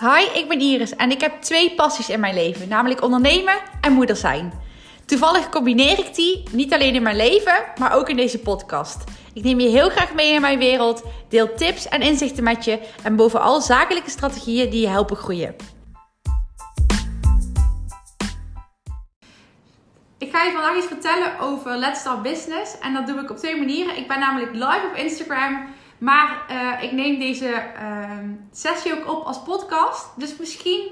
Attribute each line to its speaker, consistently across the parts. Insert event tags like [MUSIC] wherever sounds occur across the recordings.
Speaker 1: Hi, ik ben Iris en ik heb twee passies in mijn leven, namelijk ondernemen en moeder zijn. Toevallig combineer ik die niet alleen in mijn leven, maar ook in deze podcast. Ik neem je heel graag mee in mijn wereld, deel tips en inzichten met je en bovenal zakelijke strategieën die je helpen groeien. Ik ga je vandaag iets vertellen over Let's Start Business en dat doe ik op twee manieren. Ik ben namelijk live op Instagram maar uh, ik neem deze uh, sessie ook op als podcast. Dus misschien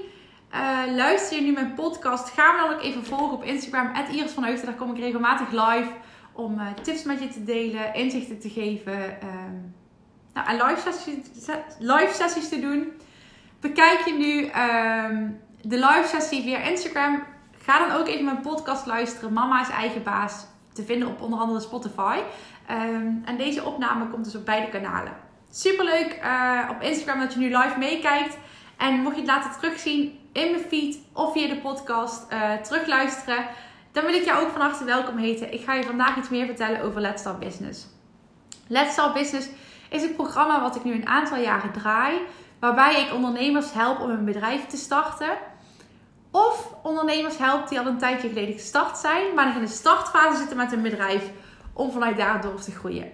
Speaker 1: uh, luister je nu mijn podcast. Ga me dan ook even volgen op Instagram. Iris van. Daar kom ik regelmatig live. Om uh, tips met je te delen. Inzichten te geven. Ehm, nou, en live sessies, live sessies te doen. Bekijk je nu ehm, de live sessie via Instagram. Ga dan ook even mijn podcast luisteren. Mama is eigen baas. Te vinden op onder andere Spotify. Um, en deze opname komt dus op beide kanalen. Superleuk uh, op Instagram dat je nu live meekijkt. En mocht je het laten terugzien in mijn feed of via de podcast uh, terugluisteren, dan wil ik jou ook van harte welkom heten. Ik ga je vandaag iets meer vertellen over Let's Start Business. Let's Start Business is een programma wat ik nu een aantal jaren draai, waarbij ik ondernemers help om een bedrijf te starten. Of ondernemers help die al een tijdje geleden gestart zijn, maar nog in de startfase zitten met een bedrijf om vanuit daar door te groeien.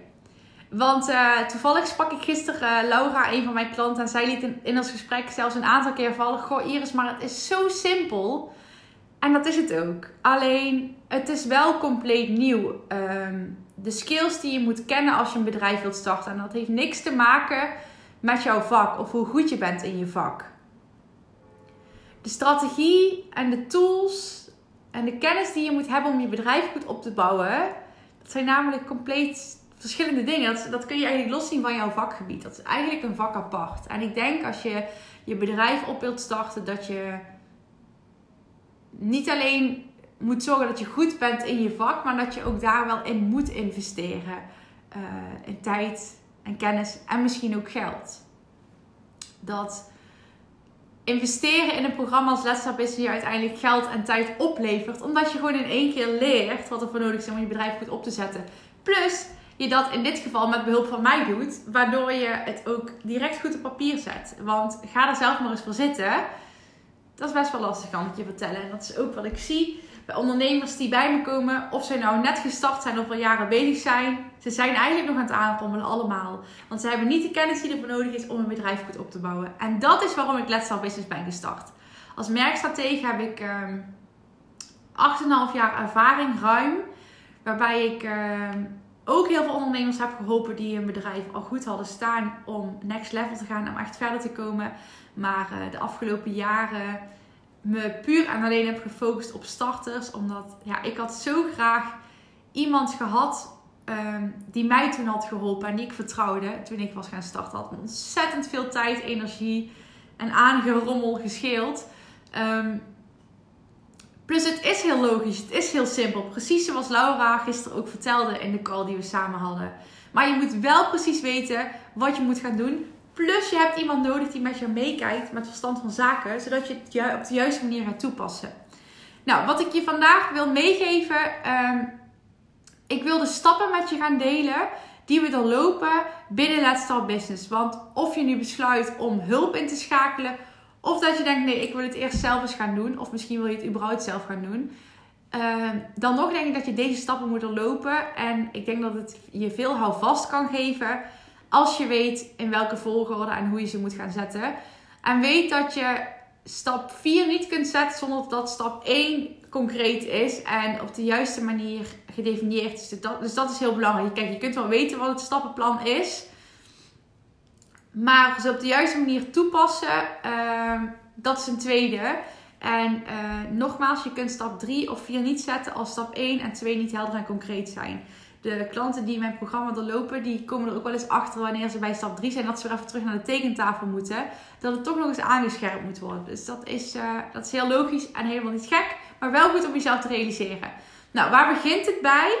Speaker 1: Want uh, toevallig sprak ik gisteren uh, Laura, een van mijn klanten, en zij liet in, ons gesprek zelfs een aantal keer vallen: Goh, Iris, maar het is zo simpel. En dat is het ook. Alleen, het is wel compleet nieuw. Um, de skills die je moet kennen als je een bedrijf wilt starten. En dat heeft niks te maken met jouw vak of hoe goed je bent in je vak. De strategie en de tools en de kennis die je moet hebben om je bedrijf goed op te bouwen het zijn namelijk compleet verschillende dingen. Dat, dat kun je eigenlijk loszien van jouw vakgebied. Dat is eigenlijk een vak apart. En ik denk als je je bedrijf op wilt starten, dat je niet alleen moet zorgen dat je goed bent in je vak, maar dat je ook daar wel in moet investeren. Uh, in tijd en kennis en misschien ook geld. Dat investeren in een programma als Let's Start Business je uiteindelijk geld en tijd oplevert. Omdat je gewoon in één keer leert wat er voor nodig is om je bedrijf goed op te zetten. Plus je dat in dit geval met behulp van mij doet. Waardoor je het ook direct goed op papier zet. Want ga er zelf maar eens voor zitten. Dat is best wel lastig, kan ik je vertellen. En dat is ook wat ik zie ondernemers die bij me komen. Of ze nou net gestart zijn of al jaren bezig zijn. Ze zijn eigenlijk nog aan het aanrommelen allemaal. Want ze hebben niet de kennis die ervoor nodig is om een bedrijf goed op te bouwen. En dat is waarom ik Let's Start Business ben gestart. Als merkstratege heb ik um, ehm, 8,5 jaar ervaring ruim. Waarbij ik um, ook heel veel ondernemers heb geholpen die een bedrijf al goed hadden staan om next level te gaan, om echt verder te komen. Maar uh, de afgelopen jaren me puur en alleen heb gefocust op starters. Omdat ja, ik had zo graag iemand gehad um, die mij toen had geholpen en die ik vertrouwde toen ik was gaan starten. Had ontzettend veel tijd, energie en aangerommel gescheeld. Um, plus het is heel logisch, het is heel simpel. Precies zoals Laura gisteren ook vertelde in de call die we samen hadden. Maar je moet wel precies weten wat je moet gaan doen. Plus je hebt iemand nodig die met je meekijkt met verstand van zaken, zodat je het op de juiste manier gaat toepassen. Nou, wat ik je vandaag wil meegeven, um, ik wil de stappen met je gaan delen die we lopen binnen Let's Start Business. Want of je nu besluit om hulp in te schakelen, of dat je denkt, nee, ik wil het eerst zelf eens gaan doen, of misschien wil je het überhaupt zelf gaan doen. Uh, dan nog denk ik dat je deze stappen moet lopen. En ik denk dat het je veel houvast kan geven als je weet in welke volgorde en hoe je ze moet gaan zetten. En weet dat je stap 4 niet kunt zetten zonder dat stap 1 concreet is en op de juiste manier gedefinieerd is. Dus dat, dus dat is heel belangrijk. Kijk, je kunt wel weten wat het stappenplan is. Maar ze op de juiste manier toepassen, uh, dat is een tweede. En uh, nogmaals, je kunt stap 3 of 4 niet zetten als stap 1 en 2 niet helder en concreet zijn de klanten die mijn programma doorlopen, die komen er ook wel eens achter wanneer ze bij stap 3 zijn, dat ze weer even terug naar de tekentafel moeten. Dat het toch nog eens aangescherpt moet worden. Dus dat is, uh, dat is heel logisch en helemaal niet gek, maar wel goed om jezelf te realiseren. Nou, waar begint het bij?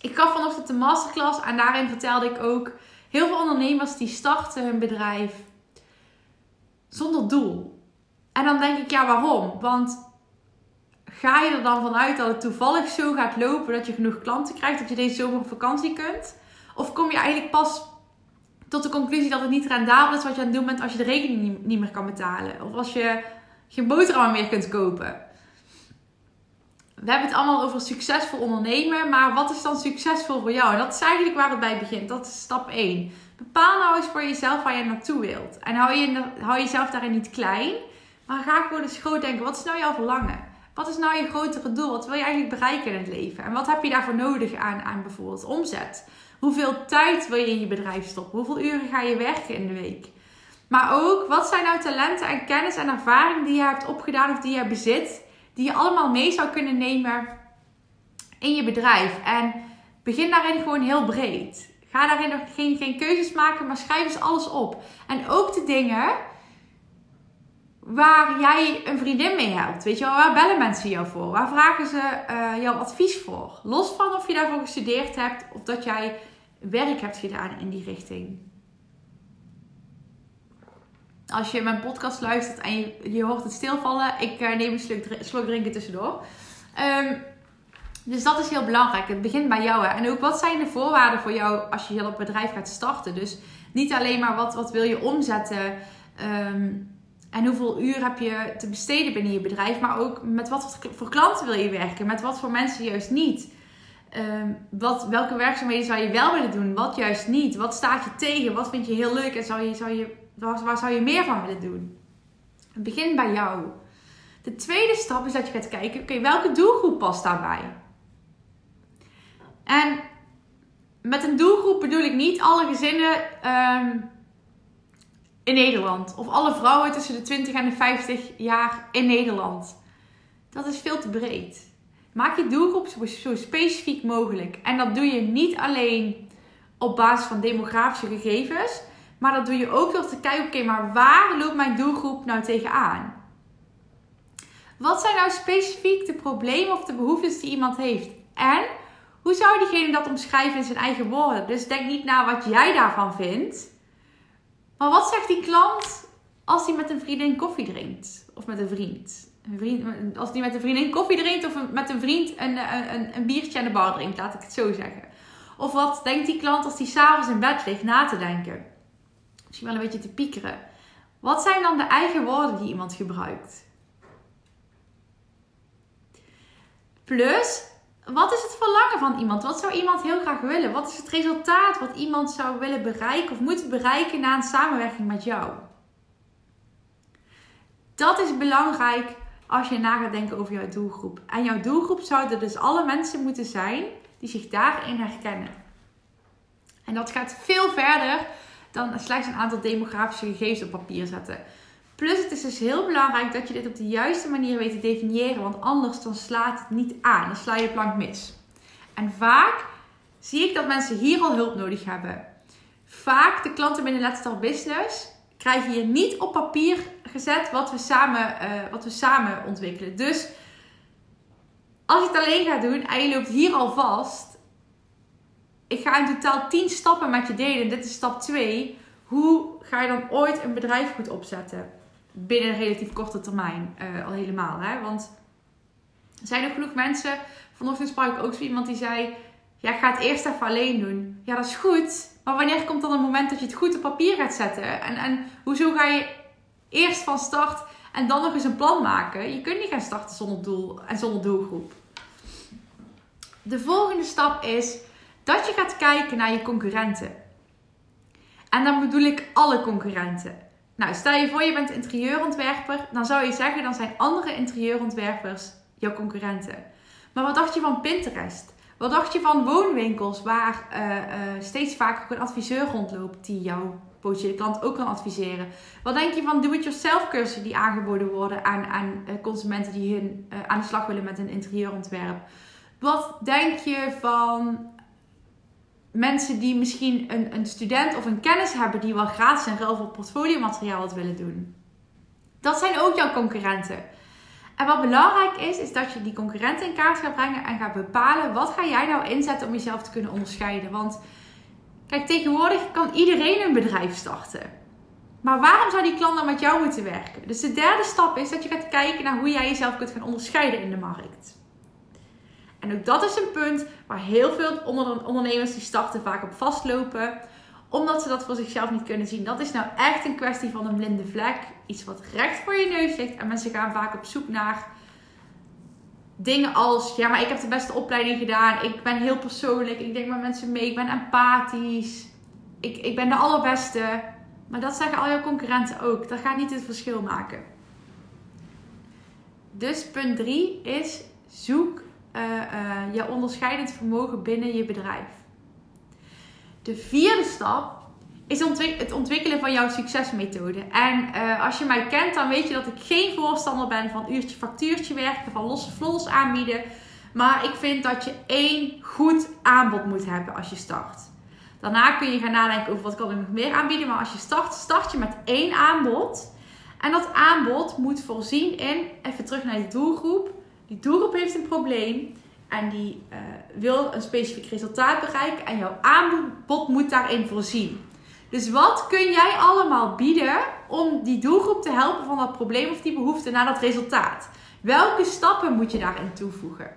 Speaker 1: Ik gaf vanochtend de masterclass en daarin vertelde ik ook heel veel ondernemers die starten hun bedrijf zonder doel. En dan denk ik, ja, waarom? Want ga je er dan vanuit dat het toevallig zo gaat lopen dat je genoeg klanten krijgt, dat je deze zomer op vakantie kunt? Of kom je eigenlijk pas tot de conclusie dat het niet rendabel is wat je aan het doen bent als je de rekening niet meer kan betalen. Of als je geen boterham meer kunt kopen. We hebben het allemaal over succesvol ondernemen, maar wat is dan succesvol voor jou? En dat is eigenlijk waar het bij begint. Dat is stap 1. Bepaal nou eens voor jezelf waar je naartoe wilt. En hou, je, hou jezelf daarin niet klein, maar ga gewoon eens groot denken. Wat is nou jouw verlangen? Wat is nou je grotere doel? Wat wil je eigenlijk bereiken in het leven? En wat heb je daarvoor nodig aan, aan bijvoorbeeld omzet? Hoeveel tijd wil je in je bedrijf stoppen? Hoeveel uren ga je werken in de week? Maar ook, wat zijn nou talenten en kennis en ervaring die je hebt opgedaan of die je bezit, die je allemaal mee zou kunnen nemen in je bedrijf? En begin daarin gewoon heel breed. Ga daarin nog geen, geen keuzes maken, maar schrijf eens alles op. En ook de dingen waar jij een vriendin mee helpt. Weet je wel, waar bellen mensen jou voor? Waar vragen ze uh, jouw advies voor? Los van of je daarvoor gestudeerd hebt of dat jij werk hebt gedaan in die richting. Als je mijn podcast luistert en je, hoort het stilvallen, ik uh, neem een slok, slok drinken tussendoor. Um, dus dat is heel belangrijk. Het begint bij jou. Hè? En ook wat zijn de voorwaarden voor jou als je heel op bedrijf gaat starten? Dus niet alleen maar wat, wat wil je omzetten um, en hoeveel uur heb je te besteden binnen je bedrijf, maar ook met wat voor klanten wil je werken, met wat voor mensen juist niet. Um, wat, welke werkzaamheden zou je wel willen doen, wat juist niet? Wat staat je tegen? Wat vind je heel leuk en zou je, zou je, waar, zou je meer van willen doen? Het begint bij jou. De tweede stap is dat je gaat kijken, oké, welke doelgroep past daarbij? En met een doelgroep bedoel ik niet alle gezinnen um, in Nederland. Of alle vrouwen tussen de 20 en de 50 jaar in Nederland. Dat is veel te breed. Maak je doelgroep zo, specifiek mogelijk. En dat doe je niet alleen op basis van demografische gegevens. Maar dat doe je ook door te kijken, oké, maar waar loopt mijn doelgroep nou tegenaan? Wat zijn nou specifiek de problemen of de behoeftes die iemand heeft? En hoe zou diegene dat omschrijven in zijn eigen woorden? Dus denk niet naar wat jij daarvan vindt. Maar wat zegt die klant als hij met een vriendin koffie drinkt? Of met een vriend? Een vriend als hij met een vriendin koffie drinkt of met een vriend een, een, een biertje aan de bar drinkt, laat ik het zo zeggen. Of wat denkt die klant als hij s'avonds in bed ligt na te denken? Misschien wel een beetje te piekeren. Wat zijn dan de eigen woorden die iemand gebruikt? Plus, wat is het verlangen van iemand? Wat zou iemand heel graag willen? Wat is het resultaat wat iemand zou willen bereiken of moeten bereiken na een samenwerking met jou? Dat is belangrijk als je na gaat denken over jouw doelgroep. En jouw doelgroep zouden dus alle mensen moeten zijn die zich daarin herkennen. En dat gaat veel verder dan slechts een aantal demografische gegevens op papier zetten. Plus het is dus heel belangrijk dat je dit op de juiste manier weet te definiëren, want anders dan slaat het niet aan. Dan sla je plank mis. En vaak zie ik dat mensen hier al hulp nodig hebben. Vaak de klanten binnen Let's Start Business krijgen hier niet op papier gezet wat we samen, uh, wat we samen ontwikkelen. Dus als je het alleen gaat doen en je loopt hier al vast, ik ga in totaal 10 stappen met je delen. Dit is stap 2. Hoe ga je dan ooit een bedrijf goed opzetten? Binnen een relatief korte termijn uh, al helemaal. Hè? Want er zijn er genoeg mensen. Vanochtend sprak ik ook zo iemand die zei: Ja, ga het eerst even alleen doen. Ja, dat is goed. Maar wanneer komt dan het moment dat je het goed op papier gaat zetten? En, en hoezo ga je eerst van start en dan nog eens een plan maken? Je kunt niet gaan starten zonder doel en zonder doelgroep. De volgende stap is dat je gaat kijken naar je concurrenten. En dan bedoel ik alle concurrenten. Nou, stel je voor je bent interieurontwerper, dan zou je zeggen dan zijn andere interieurontwerpers jouw concurrenten. Maar wat dacht je van Pinterest? Wat dacht je van woonwinkels waar uh, uh, steeds vaker een adviseur rondloopt die jouw potentiële klant ook kan adviseren? Wat denk je van do-it-yourself cursussen die aangeboden worden aan, aan uh, consumenten die hun, aan de slag willen met een interieurontwerp? Wat denk je van mensen die misschien een, een student of een kennis hebben die wel gratis en ruil voor portfoliomateriaal wat willen doen. Dat zijn ook jouw concurrenten. En wat belangrijk is, is dat je die concurrenten in kaart gaat brengen en gaat bepalen wat ga jij nou inzetten om jezelf te kunnen onderscheiden. Want kijk, tegenwoordig kan iedereen een bedrijf starten. Maar waarom zou die klant dan met jou moeten werken? Dus de derde stap is dat je gaat kijken naar hoe jij jezelf kunt gaan onderscheiden in de markt. En ook dat is een punt waar heel veel ondernemers die starten vaak op vastlopen. Omdat ze dat voor zichzelf niet kunnen zien. Dat is nou echt een kwestie van een blinde vlek. Iets wat recht voor je neus ligt. En mensen gaan vaak op zoek naar dingen als: ja, maar ik heb de beste opleiding gedaan. Ik ben heel persoonlijk. Ik denk met mensen mee. Ik ben empathisch. Ik, ik ben de allerbeste. Maar dat zeggen al jouw concurrenten ook. Dat gaat niet het verschil maken. Dus punt 3 is: zoek je onderscheidend vermogen binnen je bedrijf. De vierde stap is het ontwikkelen van jouw succesmethode. En uh, als je mij kent, dan weet je dat ik geen voorstander ben van uurtje factuurtje werken, van losse flols aanbieden. Maar ik vind dat je één goed aanbod moet hebben als je start. Daarna kun je gaan nadenken over wat kan ik nog meer aanbieden. Maar als je start, start je met één aanbod. En dat aanbod moet voorzien in, even terug naar je doelgroep. Die doelgroep heeft een probleem en die uh, wil een specifiek resultaat bereiken. En jouw aanbod moet daarin voorzien. Dus wat kun jij allemaal bieden om die doelgroep te helpen van dat probleem of die behoefte naar dat resultaat? Welke stappen moet je daarin toevoegen?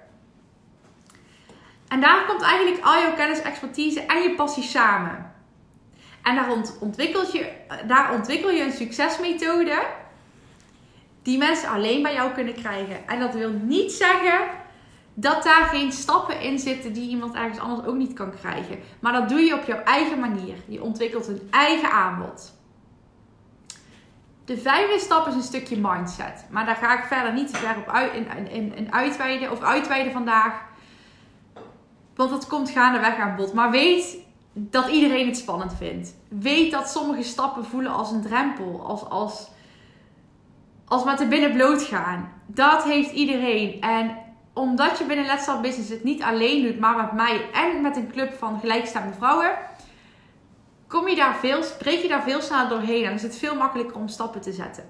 Speaker 1: En daar komt eigenlijk al jouw kennis, expertise en je passie samen. En daar, ontwikkelt je, daar ontwikkel je een succesmethode die mensen alleen bij jou kunnen krijgen. En dat wil niet zeggen dat daar geen stappen in zitten die iemand ergens anders ook niet kan krijgen. Maar dat doe je op jouw eigen manier. Je ontwikkelt een eigen aanbod. De vijfde stap is een stukje mindset. Maar daar ga ik verder niet te ver op uit, in, in, in uitweiden, of uitweiden vandaag. Want dat komt gaandeweg aan bod. Maar weet dat iedereen het spannend vindt. Weet dat sommige stappen voelen als een drempel. Als, als, als met de binnen bloot gaan. Dat heeft iedereen. En omdat je binnen Let's Start Business het niet alleen doet, maar met mij en met een club van gelijkstaande vrouwen, kom je daar veel, spreek je daar veel sneller doorheen en is het veel makkelijker om stappen te zetten.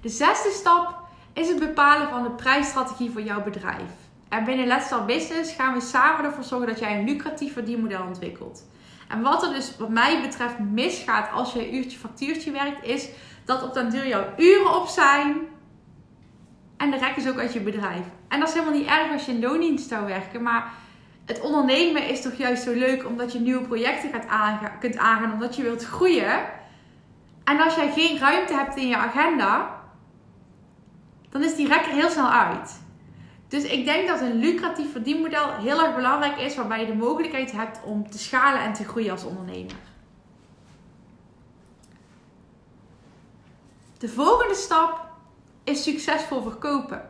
Speaker 1: De zesde stap is het bepalen van de prijsstrategie voor jouw bedrijf. En binnen Let's Start Business gaan we samen ervoor zorgen dat jij een lucratief verdienmodel ontwikkelt. En wat er dus wat mij betreft misgaat als je uurtje factuurtje werkt, is dat op den duur jouw uren op zijn, en de rek is ook uit je bedrijf. En dat is helemaal niet erg als je in loondienst zou werken. Maar het ondernemen is toch juist zo leuk omdat je nieuwe projecten gaat aangaan, kunt aangaan. Omdat je wilt groeien. En als jij geen ruimte hebt in je agenda. Dan is die rek er heel snel uit. Dus ik denk dat een lucratief verdienmodel heel erg belangrijk is. Waarbij je de mogelijkheid hebt om te schalen en te groeien als ondernemer. De volgende stap is succesvol verkopen.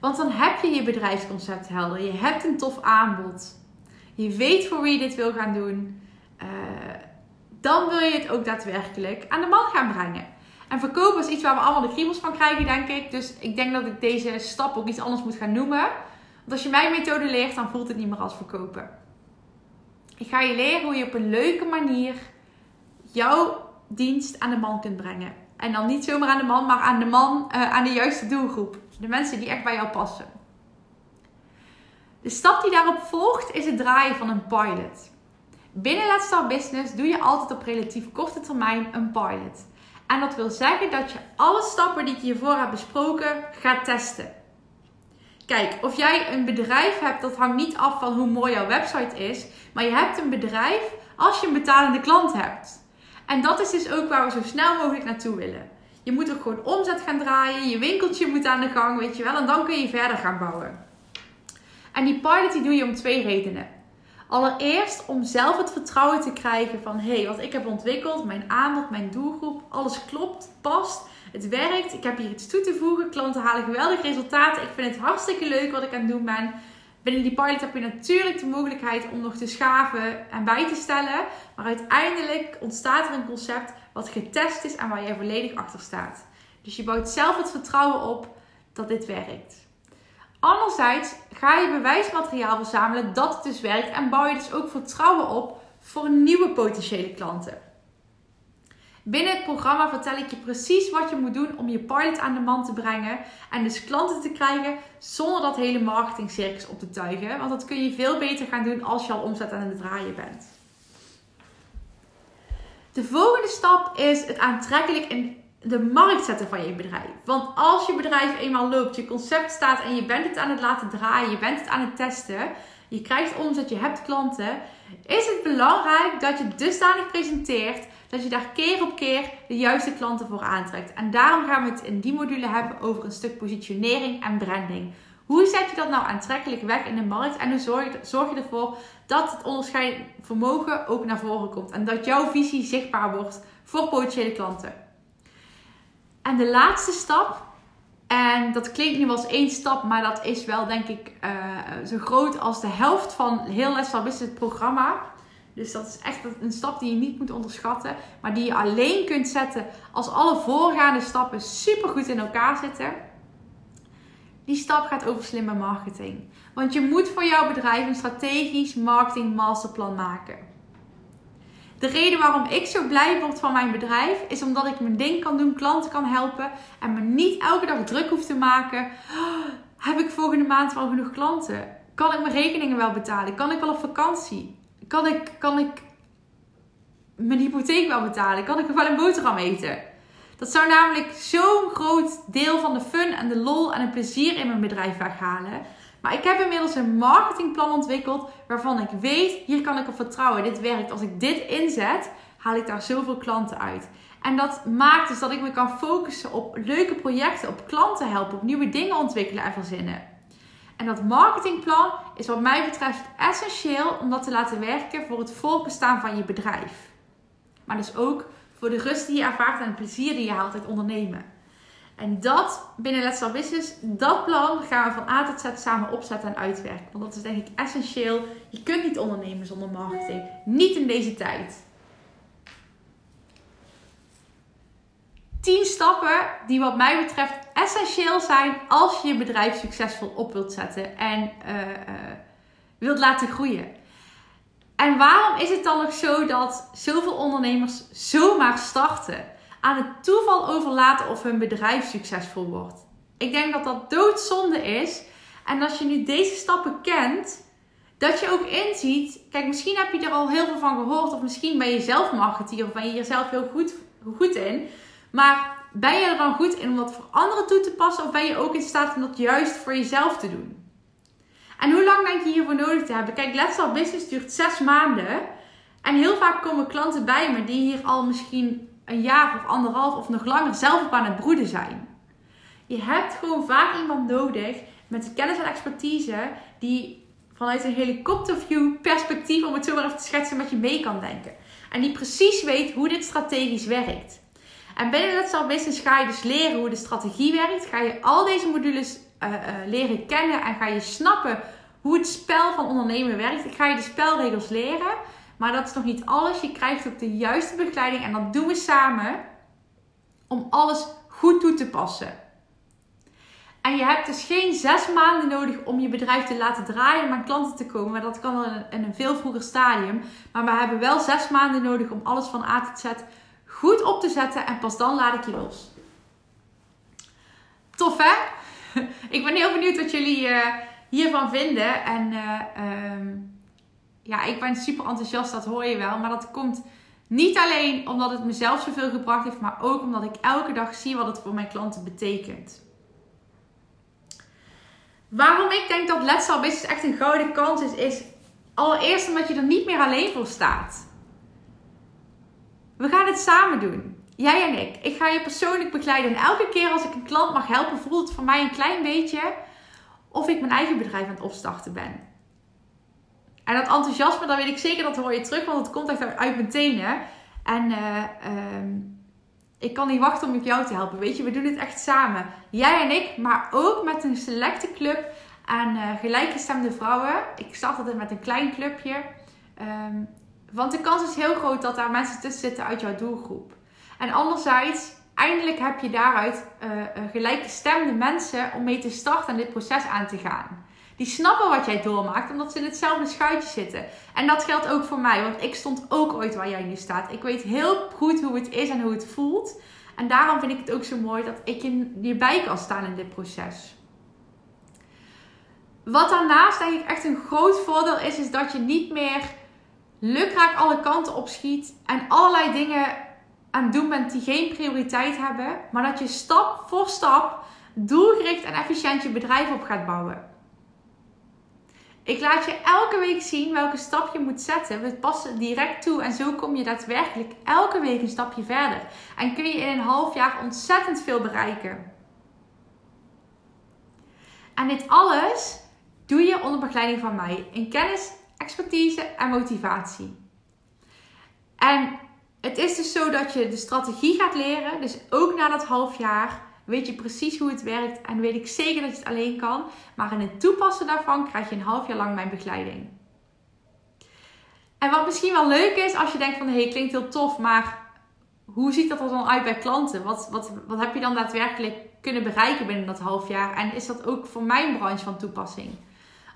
Speaker 1: Want dan heb je je bedrijfsconcept helder. Je hebt een tof aanbod. Je weet voor wie je dit wil gaan doen. Uh, dan wil je het ook daadwerkelijk aan de man gaan brengen. En verkopen is iets waar we allemaal de kriebels van krijgen, denk ik. Dus ik denk dat ik deze stap ook iets anders moet gaan noemen. Want als je mijn methode leert, dan voelt het niet meer als verkopen. Ik ga je leren hoe je op een leuke manier jouw dienst aan de man kunt brengen. En dan niet zomaar aan de man, maar aan de man, uh, aan de juiste doelgroep. De mensen die echt bij jou passen. De stap die daarop volgt is het draaien van een pilot. Binnen Let's Start Business doe je altijd op relatief korte termijn een pilot. En dat wil zeggen dat je alle stappen die ik hiervoor heb besproken gaat testen. Kijk, of jij een bedrijf hebt, dat hangt niet af van hoe mooi jouw website is. Maar je hebt een bedrijf als je een betalende klant hebt. En dat is dus ook waar we zo snel mogelijk naartoe willen. Je moet ook gewoon omzet gaan draaien, je winkeltje moet aan de gang, weet je wel. En dan kun je verder gaan bouwen. En die pilot die doe je om twee redenen. Allereerst om zelf het vertrouwen te krijgen van hé, hey, wat ik heb ontwikkeld, mijn aanbod, mijn doelgroep, alles klopt, past, het werkt, ik heb hier iets toe te voegen, klanten halen geweldige resultaten, ik vind het hartstikke leuk wat ik aan het doen ben. Binnen die pilot heb je natuurlijk de mogelijkheid om nog te schaven en bij te stellen. Maar uiteindelijk ontstaat er een concept wat getest is en waar jij volledig achter staat. Dus je bouwt zelf het vertrouwen op dat dit werkt. Anderzijds ga je bewijsmateriaal verzamelen dat het dus werkt en bouw je dus ook vertrouwen op voor nieuwe potentiële klanten. Binnen het programma vertel ik je precies wat je moet doen om je pilot aan de man te brengen en dus klanten te krijgen zonder dat hele marketingcircus op te tuigen. Want dat kun je veel beter gaan doen als je al omzet aan het draaien bent. De volgende stap is het aantrekkelijk in de markt zetten van je bedrijf. Want als je bedrijf eenmaal loopt, je concept staat en je bent het aan het laten draaien, je bent het aan het testen, je krijgt omzet, je hebt klanten, is het belangrijk dat je dusdanig presenteert dat je daar keer op keer de juiste klanten voor aantrekt. En daarom gaan we het in die module hebben over een stuk positionering en branding. Hoe zet je dat nou aantrekkelijk weg in de markt en hoe zorg je, ervoor dat het onderscheidend vermogen ook naar voren komt en dat jouw visie zichtbaar wordt voor potentiële klanten. En de laatste stap, en dat klinkt nu als één stap, maar dat is wel denk ik uh, zo groot als de helft van heel Let's Business programma. Dus dat is echt een stap die je niet moet onderschatten, maar die je alleen kunt zetten als alle voorgaande stappen super goed in elkaar zitten. Die stap gaat over slimme marketing. Want je moet voor jouw bedrijf een strategisch marketing masterplan maken. De reden waarom ik zo blij word van mijn bedrijf is omdat ik mijn ding kan doen, klanten kan helpen en me niet elke dag druk hoef te maken. Oh, heb ik volgende maand wel genoeg klanten? Kan ik mijn rekeningen wel betalen? Kan ik wel op vakantie? Kan ik, kan ik mijn hypotheek wel betalen? Kan ik wel een boterham eten? Dat zou namelijk zo'n groot deel van de fun en de lol en het plezier in mijn bedrijf weghalen. Maar ik heb inmiddels een marketingplan ontwikkeld waarvan ik weet, hier kan ik op vertrouwen. Dit werkt. Als ik dit inzet, haal ik daar zoveel klanten uit. En dat maakt dus dat ik me kan focussen op leuke projecten, op klanten helpen, op nieuwe dingen ontwikkelen en verzinnen. En dat marketingplan is wat mij betreft essentieel om dat te laten werken voor het voortbestaan van je bedrijf. Maar dus ook voor de rust die je ervaart en het plezier die je haalt uit ondernemen. En dat binnen Let's Start Business, dat plan gaan we van A tot Z samen opzetten en uitwerken. Want dat is denk ik essentieel. Je kunt niet ondernemen zonder marketing. Niet in deze tijd. 10 stappen die wat mij betreft essentieel zijn als je je bedrijf succesvol op wilt zetten en uh, uh, wilt laten groeien. En waarom is het dan nog zo dat zoveel ondernemers zomaar starten? Aan het toeval overlaten of hun bedrijf succesvol wordt. Ik denk dat dat doodzonde is. En als je nu deze stappen kent, dat je ook inziet. Kijk, misschien heb je er al heel veel van gehoord. Of misschien ben je zelf marketeer of ben je hier zelf heel goed, goed in. Maar ben je er dan goed in om dat voor anderen toe te passen? Of ben je ook in staat om dat juist voor jezelf te doen? En hoe lang denk je hiervoor nodig te hebben? Kijk, Let's Start Business duurt zes maanden. En heel vaak komen klanten bij me die hier al misschien een jaar of anderhalf of nog langer zelf op aan het broeden zijn. Je hebt gewoon vaak iemand nodig met de kennis en expertise die vanuit een helikopterview perspectief, om het zo maar even te schetsen, met je mee kan denken. En die precies weet hoe dit strategisch werkt. En binnen Let's Start Business ga je dus leren hoe de strategie werkt. Ga je al deze modules uh, uh, leren kennen en ga je snappen hoe het spel van ondernemen werkt. Ik ga je de spelregels leren. Maar dat is nog niet alles. Je krijgt ook de juiste begeleiding en dat doen we samen om alles goed toe te passen. En je hebt dus geen zes maanden nodig om je bedrijf te laten draaien om aan klanten te komen. Maar dat kan in een veel vroeger stadium. Maar we hebben wel zes maanden nodig om alles van A tot Z goed op te zetten. En pas dan laat ik je los. Tof hè? [LAUGHS] Ik ben heel benieuwd wat jullie uh, hiervan vinden. En uh, um, ja, ik ben super enthousiast, dat hoor je wel. Maar dat komt niet alleen omdat het mezelf zoveel gebracht heeft, maar ook omdat ik elke dag zie wat het voor mijn klanten betekent. Waarom ik denk dat Let's Start Business echt een gouden kans is, is allereerst omdat je er niet meer alleen voor staat. We gaan het samen doen. Jij en ik. Ik ga je persoonlijk begeleiden. En elke keer als ik een klant mag helpen, voelt het voor mij een klein beetje of ik mijn eigen bedrijf aan het opstarten ben. En dat enthousiasme, dan weet ik zeker dat hoor je terug, want het komt echt uit mijn tenen. En uh, ik kan niet wachten om jou te helpen. Weet je, we doen het echt samen. Jij en ik, maar ook met een selecte club aan uh, gelijkgestemde vrouwen. Ik start altijd met een klein clubje. Um, want de kans is heel groot dat daar mensen tussen zitten uit jouw doelgroep. En anderzijds, eindelijk heb je daaruit uh, gelijkgestemde mensen om mee te starten en dit proces aan te gaan. Die snappen wat jij doormaakt, omdat ze in hetzelfde schuitje zitten. En dat geldt ook voor mij, want ik stond ook ooit waar jij nu staat. Ik weet heel goed hoe het is en hoe het voelt. En daarom vind ik het ook zo mooi dat ik je hierbij kan staan in dit proces. Wat daarnaast denk ik echt een groot voordeel is, is dat je niet meer lukraak alle kanten opschiet en allerlei dingen aan het doen bent die geen prioriteit hebben, maar dat je stap voor stap doelgericht en efficiënt je bedrijf op gaat bouwen. Ik laat je elke week zien welke stap je moet zetten. We passen direct toe en zo kom je daadwerkelijk elke week een stapje verder. En kun je in een half jaar ontzettend veel bereiken. En dit alles doe je onder begeleiding van mij in kennis, expertise en motivatie. En het is dus zo dat je de strategie gaat leren, dus ook na dat half jaar weet je precies hoe het werkt en weet ik zeker dat je het alleen kan. Maar in het toepassen daarvan krijg je een half jaar lang mijn begeleiding. En wat misschien wel leuk is als je denkt van hé, hey, klinkt heel tof, maar hoe ziet dat er dan uit bij klanten? Wat, wat, wat heb je dan daadwerkelijk kunnen bereiken binnen dat half jaar? En is dat ook voor mijn branche van toepassing?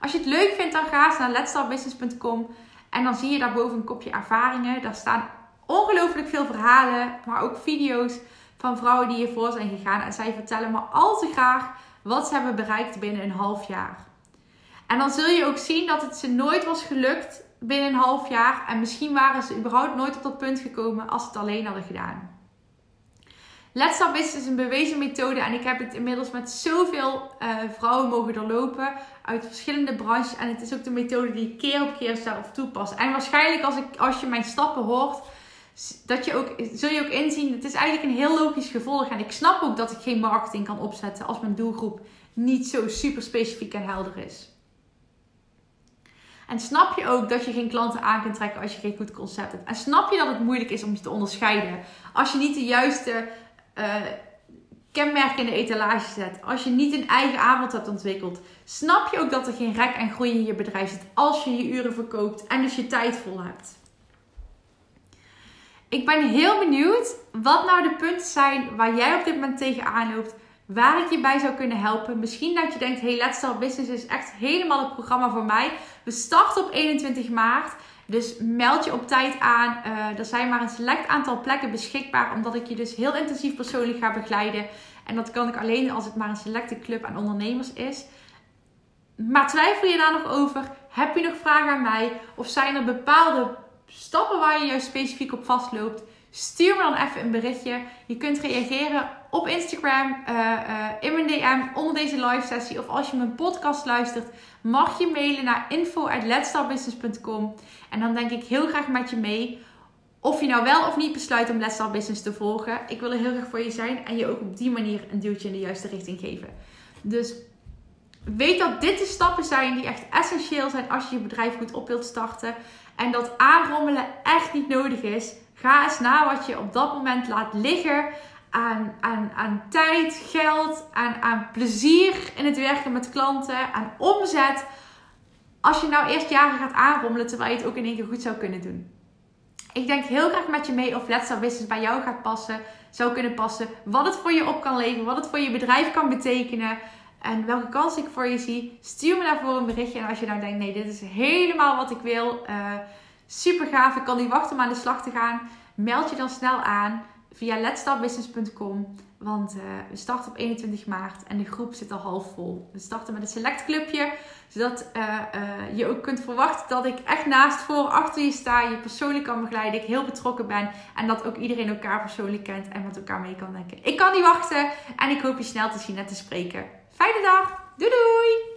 Speaker 1: Als je het leuk vindt, dan ga eens naar letstartbusiness.com en dan zie je daarboven een kopje ervaringen. Daar staan ongelooflijk veel verhalen, maar ook video's van vrouwen die hiervoor zijn gegaan. En zij vertellen me al te graag wat ze hebben bereikt binnen een half jaar. En dan zul je ook zien dat het ze nooit was gelukt binnen een half jaar. En misschien waren ze überhaupt nooit op dat punt gekomen als ze het alleen hadden gedaan. Let's Start Business is een bewezen methode en ik heb het inmiddels met zoveel uh, vrouwen mogen doorlopen uit verschillende branches. En het is ook de methode die ik keer op keer zelf toepas. En waarschijnlijk als, ik, als je mijn stappen hoort, dat je ook, zul je ook inzien, het is eigenlijk een heel logisch gevolg. En ik snap ook dat ik geen marketing kan opzetten als mijn doelgroep niet zo super specifiek en helder is. En snap je ook dat je geen klanten aan kunt trekken als je geen goed concept hebt? En snap je dat het moeilijk is om je te onderscheiden als je niet de juiste uh, kenmerken in de etalage zet? Als je niet een eigen aanbod hebt ontwikkeld? Snap je ook dat er geen rek en groei in je bedrijf zit als je je uren verkoopt en dus je tijd vol hebt? Ik ben heel benieuwd wat nou de punten zijn waar jij op dit moment tegenaan loopt. Waar ik je bij zou kunnen helpen. Misschien dat je denkt, hey, Let's Start Business is echt helemaal het programma voor mij. We starten op 21 maart. Dus meld je op tijd aan. Uh, er zijn maar een select aantal plekken beschikbaar. Omdat ik je dus heel intensief persoonlijk ga begeleiden. En dat kan ik alleen als het maar een selecte club aan ondernemers is. Maar twijfel je daar nog over? Heb je nog vragen aan mij? Of zijn er bepaalde stappen waar je juist specifiek op vastloopt, stuur me dan even een berichtje. Je kunt reageren op Instagram, uh, uh, in mijn DM, onder deze live sessie. Of als je mijn podcast luistert, mag je mailen naar info.letstartbusiness.com. En dan denk ik heel graag met je mee. Of je nou wel of niet besluit om Let's Business te volgen. Ik wil er heel graag voor je zijn. En je ook op die manier een duwtje in de juiste richting geven. Dus weet dat dit de stappen zijn die echt essentieel zijn als je je bedrijf goed op wilt starten. En dat aanrommelen echt niet nodig is. Ga eens na wat je op dat moment laat liggen aan, aan, tijd, geld, aan, aan plezier in het werken met klanten, aan omzet. Als je nou eerst jaren gaat aanrommelen terwijl je het ook in één keer goed zou kunnen doen. Ik denk heel graag met je mee of Let's Start Business bij jou gaat passen, zou kunnen passen. Wat het voor je op kan leveren, wat het voor je bedrijf kan betekenen. En welke kans ik voor je zie. Stuur me daarvoor een berichtje. En als je nou denkt, nee, dit is helemaal wat ik wil. Uh, super gaaf. Ik kan niet wachten om aan de slag te gaan. Meld je dan snel aan via letstartbusiness.com. Want uh, we starten op 21 maart en de groep zit al half vol. We starten met een select clubje. Zodat uh, je ook kunt verwachten dat ik echt naast, voor, achter je sta. Je persoonlijk kan begeleiden. Ik heel betrokken ben. En dat ook iedereen elkaar persoonlijk kent en met elkaar mee kan denken. Ik kan niet wachten. En ik hoop je snel te zien en te spreken. Fijne dag. Doei doei.